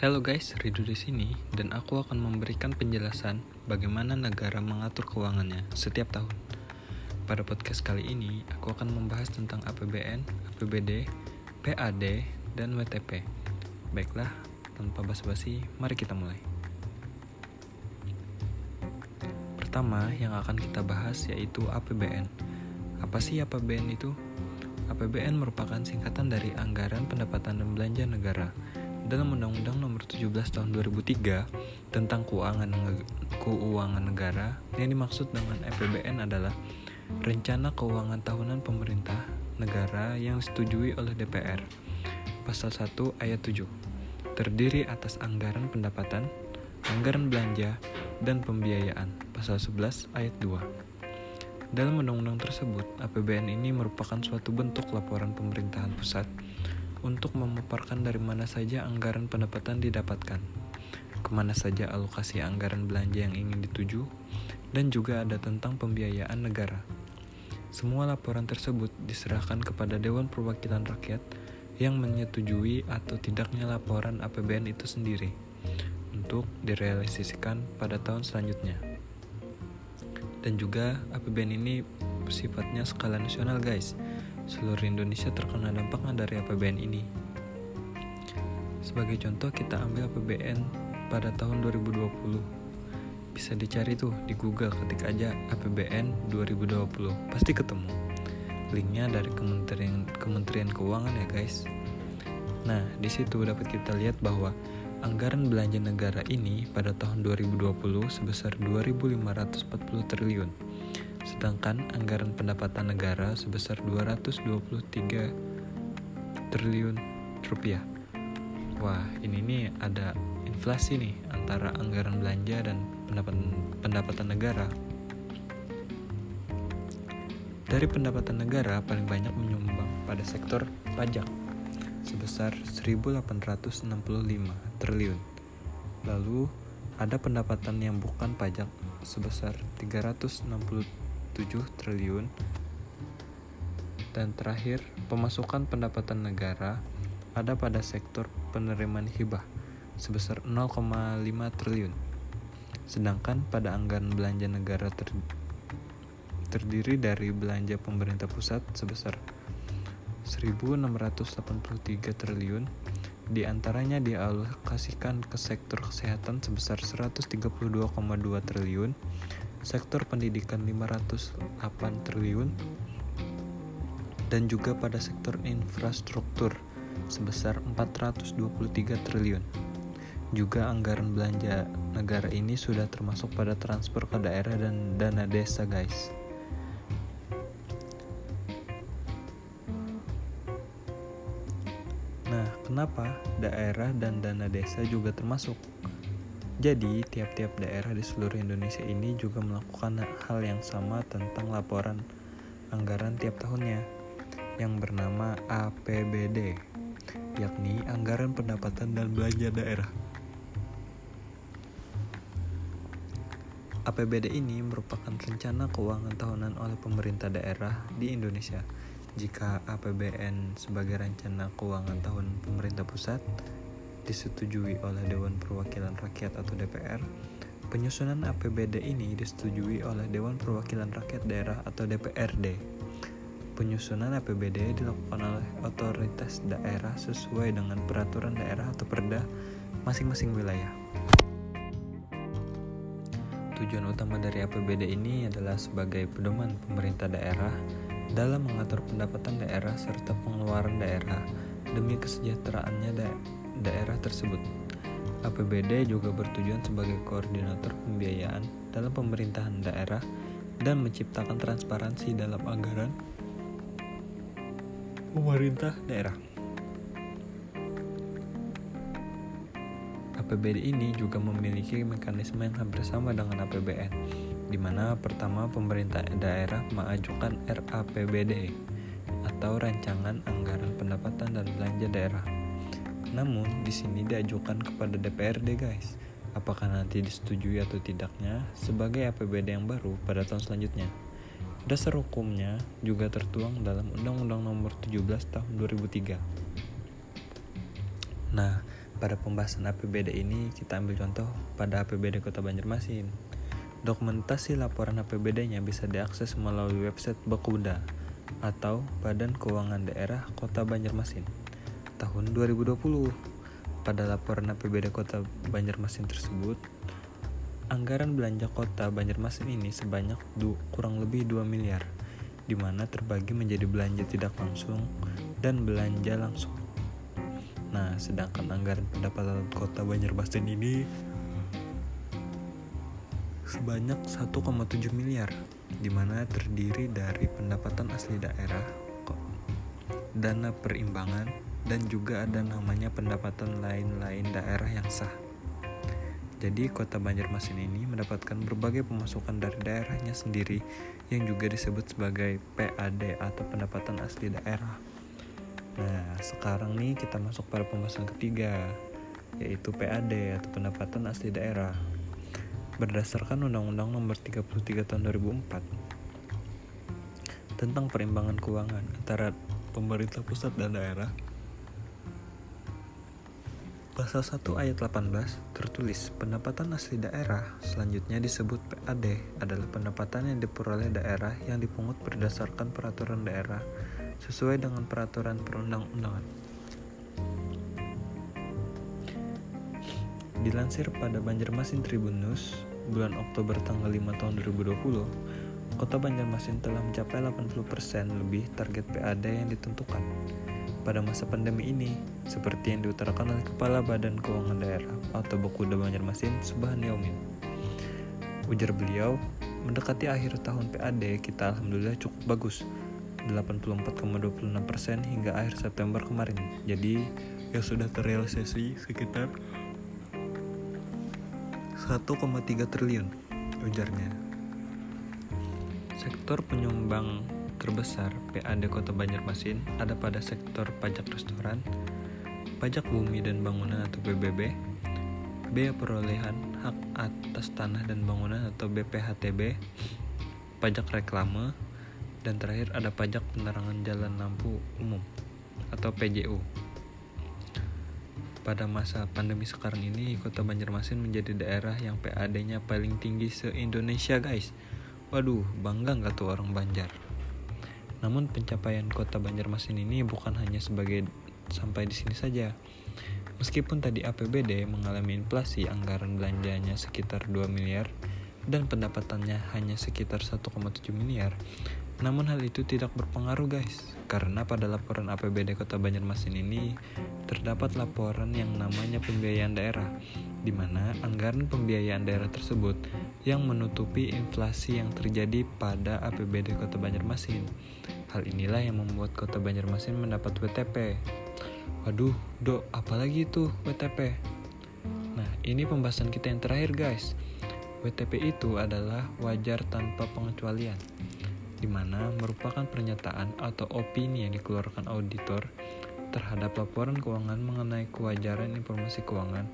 Halo guys, Ridu di sini dan aku akan memberikan penjelasan bagaimana negara mengatur keuangannya setiap tahun. Pada podcast kali ini, aku akan membahas tentang APBN, APBD, PAD, dan WTP. Baiklah, tanpa basa-basi, mari kita mulai. Pertama yang akan kita bahas yaitu APBN. Apa sih APBN itu? APBN merupakan singkatan dari Anggaran Pendapatan dan Belanja Negara dalam Undang-Undang Nomor 17 Tahun 2003 tentang keuangan keuangan negara, yang dimaksud dengan APBN adalah rencana keuangan tahunan pemerintah negara yang disetujui oleh DPR. Pasal 1 ayat 7. Terdiri atas anggaran pendapatan, anggaran belanja, dan pembiayaan. Pasal 11 ayat 2. Dalam undang-undang tersebut, APBN ini merupakan suatu bentuk laporan pemerintahan pusat untuk memaparkan dari mana saja anggaran pendapatan didapatkan, ke mana saja alokasi anggaran belanja yang ingin dituju, dan juga ada tentang pembiayaan negara. Semua laporan tersebut diserahkan kepada Dewan Perwakilan Rakyat yang menyetujui atau tidaknya laporan APBN itu sendiri untuk direalisasikan pada tahun selanjutnya. Dan juga APBN ini sifatnya skala nasional guys, seluruh Indonesia terkena dampaknya dari APBN ini. Sebagai contoh kita ambil APBN pada tahun 2020. Bisa dicari tuh di Google ketik aja APBN 2020, pasti ketemu. Linknya dari Kementerian Kementerian Keuangan ya guys. Nah, di situ dapat kita lihat bahwa anggaran belanja negara ini pada tahun 2020 sebesar 2.540 triliun sedangkan anggaran pendapatan negara sebesar 223 triliun rupiah. Wah, ini nih ada inflasi nih antara anggaran belanja dan pendapatan pendapatan negara. Dari pendapatan negara paling banyak menyumbang pada sektor pajak sebesar 1865 triliun. Lalu ada pendapatan yang bukan pajak sebesar 360 triliun. Dan terakhir, pemasukan pendapatan negara ada pada sektor penerimaan hibah sebesar 0,5 triliun. Sedangkan pada anggaran belanja negara ter terdiri dari belanja pemerintah pusat sebesar 1.683 triliun, di antaranya dialokasikan ke sektor kesehatan sebesar 132,2 triliun, sektor pendidikan 508 triliun, dan juga pada sektor infrastruktur sebesar 423 triliun. Juga anggaran belanja negara ini sudah termasuk pada transfer ke daerah dan dana desa, guys. Nah, kenapa daerah dan dana desa juga termasuk? Jadi, tiap-tiap daerah di seluruh Indonesia ini juga melakukan hal yang sama tentang laporan anggaran tiap tahunnya yang bernama APBD, yakni Anggaran Pendapatan dan Belanja Daerah. APBD ini merupakan rencana keuangan tahunan oleh pemerintah daerah di Indonesia. Jika APBN sebagai rencana keuangan tahun pemerintah pusat, disetujui oleh Dewan Perwakilan Rakyat atau DPR, penyusunan APBD ini disetujui oleh Dewan Perwakilan Rakyat Daerah atau DPRD. Penyusunan APBD dilakukan oleh otoritas daerah sesuai dengan peraturan daerah atau perda masing-masing wilayah. Tujuan utama dari APBD ini adalah sebagai pedoman pemerintah daerah dalam mengatur pendapatan daerah serta pengeluaran daerah demi kesejahteraannya da daerah tersebut. APBD juga bertujuan sebagai koordinator pembiayaan dalam pemerintahan daerah dan menciptakan transparansi dalam anggaran pemerintah daerah. APBD ini juga memiliki mekanisme yang hampir sama dengan APBN, di mana pertama pemerintah daerah mengajukan RAPBD atau Rancangan Anggaran Pendapatan dan Belanja Daerah namun, di sini diajukan kepada DPRD, guys. Apakah nanti disetujui atau tidaknya sebagai APBD yang baru pada tahun selanjutnya. Dasar hukumnya juga tertuang dalam Undang-Undang Nomor 17 Tahun 2003. Nah, pada pembahasan APBD ini kita ambil contoh pada APBD Kota Banjarmasin. Dokumentasi laporan APBD-nya bisa diakses melalui website Bakuda atau Badan Keuangan Daerah Kota Banjarmasin tahun 2020. Pada laporan APBD Kota Banjarmasin tersebut, anggaran belanja Kota Banjarmasin ini sebanyak du, kurang lebih 2 miliar, di mana terbagi menjadi belanja tidak langsung dan belanja langsung. Nah, sedangkan anggaran pendapatan Kota Banjarmasin ini sebanyak 1,7 miliar, di mana terdiri dari pendapatan asli daerah, dana perimbangan, dan juga ada namanya pendapatan lain-lain daerah yang sah. Jadi kota Banjarmasin ini mendapatkan berbagai pemasukan dari daerahnya sendiri yang juga disebut sebagai PAD atau pendapatan asli daerah. Nah, sekarang nih kita masuk pada pembahasan ketiga, yaitu PAD atau pendapatan asli daerah. Berdasarkan Undang-Undang Nomor 33 Tahun 2004 tentang perimbangan keuangan antara pemerintah pusat dan daerah. Pasal 1 ayat 18 tertulis pendapatan asli daerah selanjutnya disebut PAD adalah pendapatan yang diperoleh daerah yang dipungut berdasarkan peraturan daerah sesuai dengan peraturan perundang-undangan. Dilansir pada Banjarmasin Tribun News, bulan Oktober tanggal 5 tahun 2020, Kota Banjarmasin telah mencapai 80% lebih target PAD yang ditentukan. Pada masa pandemi ini, seperti yang diutarakan oleh Kepala Badan Keuangan Daerah atau Bakuda Banjarmasin, Subhan Yaumin. Ujar beliau, mendekati akhir tahun PAD kita alhamdulillah cukup bagus 84,26% hingga akhir September kemarin. Jadi yang sudah terrealisasi sekitar 1,3 triliun ujarnya. Sektor penyumbang terbesar PAD Kota Banjarmasin ada pada sektor pajak restoran, pajak bumi dan bangunan atau PBB, bea perolehan hak atas tanah dan bangunan atau BPHTB, pajak reklame, dan terakhir ada pajak penerangan jalan lampu umum atau PJU. Pada masa pandemi sekarang ini, Kota Banjarmasin menjadi daerah yang PAD-nya paling tinggi se-Indonesia, guys. Waduh, bangga nggak tuh orang Banjar? Namun pencapaian Kota Banjarmasin ini bukan hanya sebagai sampai di sini saja. Meskipun tadi APBD mengalami inflasi anggaran belanjanya sekitar 2 miliar dan pendapatannya hanya sekitar 1,7 miliar, namun hal itu tidak berpengaruh guys, karena pada laporan APBD Kota Banjarmasin ini terdapat laporan yang namanya pembiayaan daerah, di mana anggaran pembiayaan daerah tersebut yang menutupi inflasi yang terjadi pada APBD Kota Banjarmasin. Hal inilah yang membuat Kota Banjarmasin mendapat WTP. Waduh, dok, apalagi itu WTP? Nah, ini pembahasan kita yang terakhir guys. WTP itu adalah wajar tanpa pengecualian di mana merupakan pernyataan atau opini yang dikeluarkan auditor terhadap laporan keuangan mengenai kewajaran informasi keuangan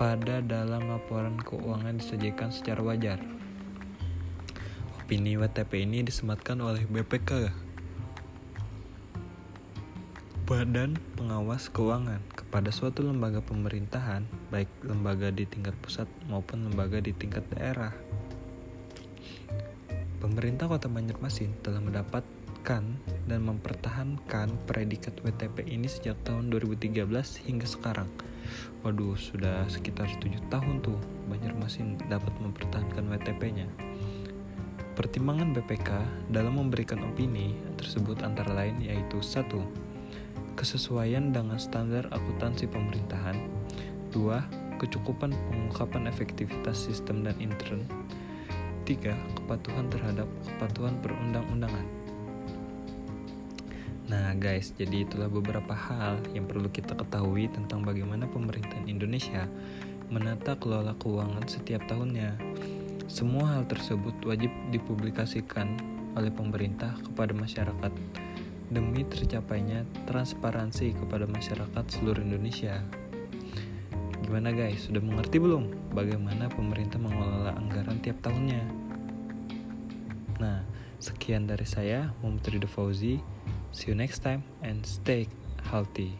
pada dalam laporan keuangan disajikan secara wajar. Opini WTP ini disematkan oleh BPK Badan Pengawas Keuangan kepada suatu lembaga pemerintahan, baik lembaga di tingkat pusat maupun lembaga di tingkat daerah. Pemerintah Kota Banjarmasin telah mendapatkan dan mempertahankan predikat WTP ini sejak tahun 2013 hingga sekarang. Waduh, sudah sekitar 7 tahun tuh Banjarmasin dapat mempertahankan WTP-nya. Pertimbangan BPK dalam memberikan opini tersebut antara lain yaitu satu, Kesesuaian dengan standar akuntansi pemerintahan 2. Kecukupan pengungkapan efektivitas sistem dan intern Ketiga, kepatuhan terhadap kepatuhan perundang-undangan. Nah, guys, jadi itulah beberapa hal yang perlu kita ketahui tentang bagaimana pemerintahan Indonesia menata kelola keuangan setiap tahunnya. Semua hal tersebut wajib dipublikasikan oleh pemerintah kepada masyarakat demi tercapainya transparansi kepada masyarakat seluruh Indonesia. Gimana guys, sudah mengerti belum bagaimana pemerintah mengelola anggaran tiap tahunnya? Nah, sekian dari saya, Muhammad Ridho Fauzi. See you next time and stay healthy.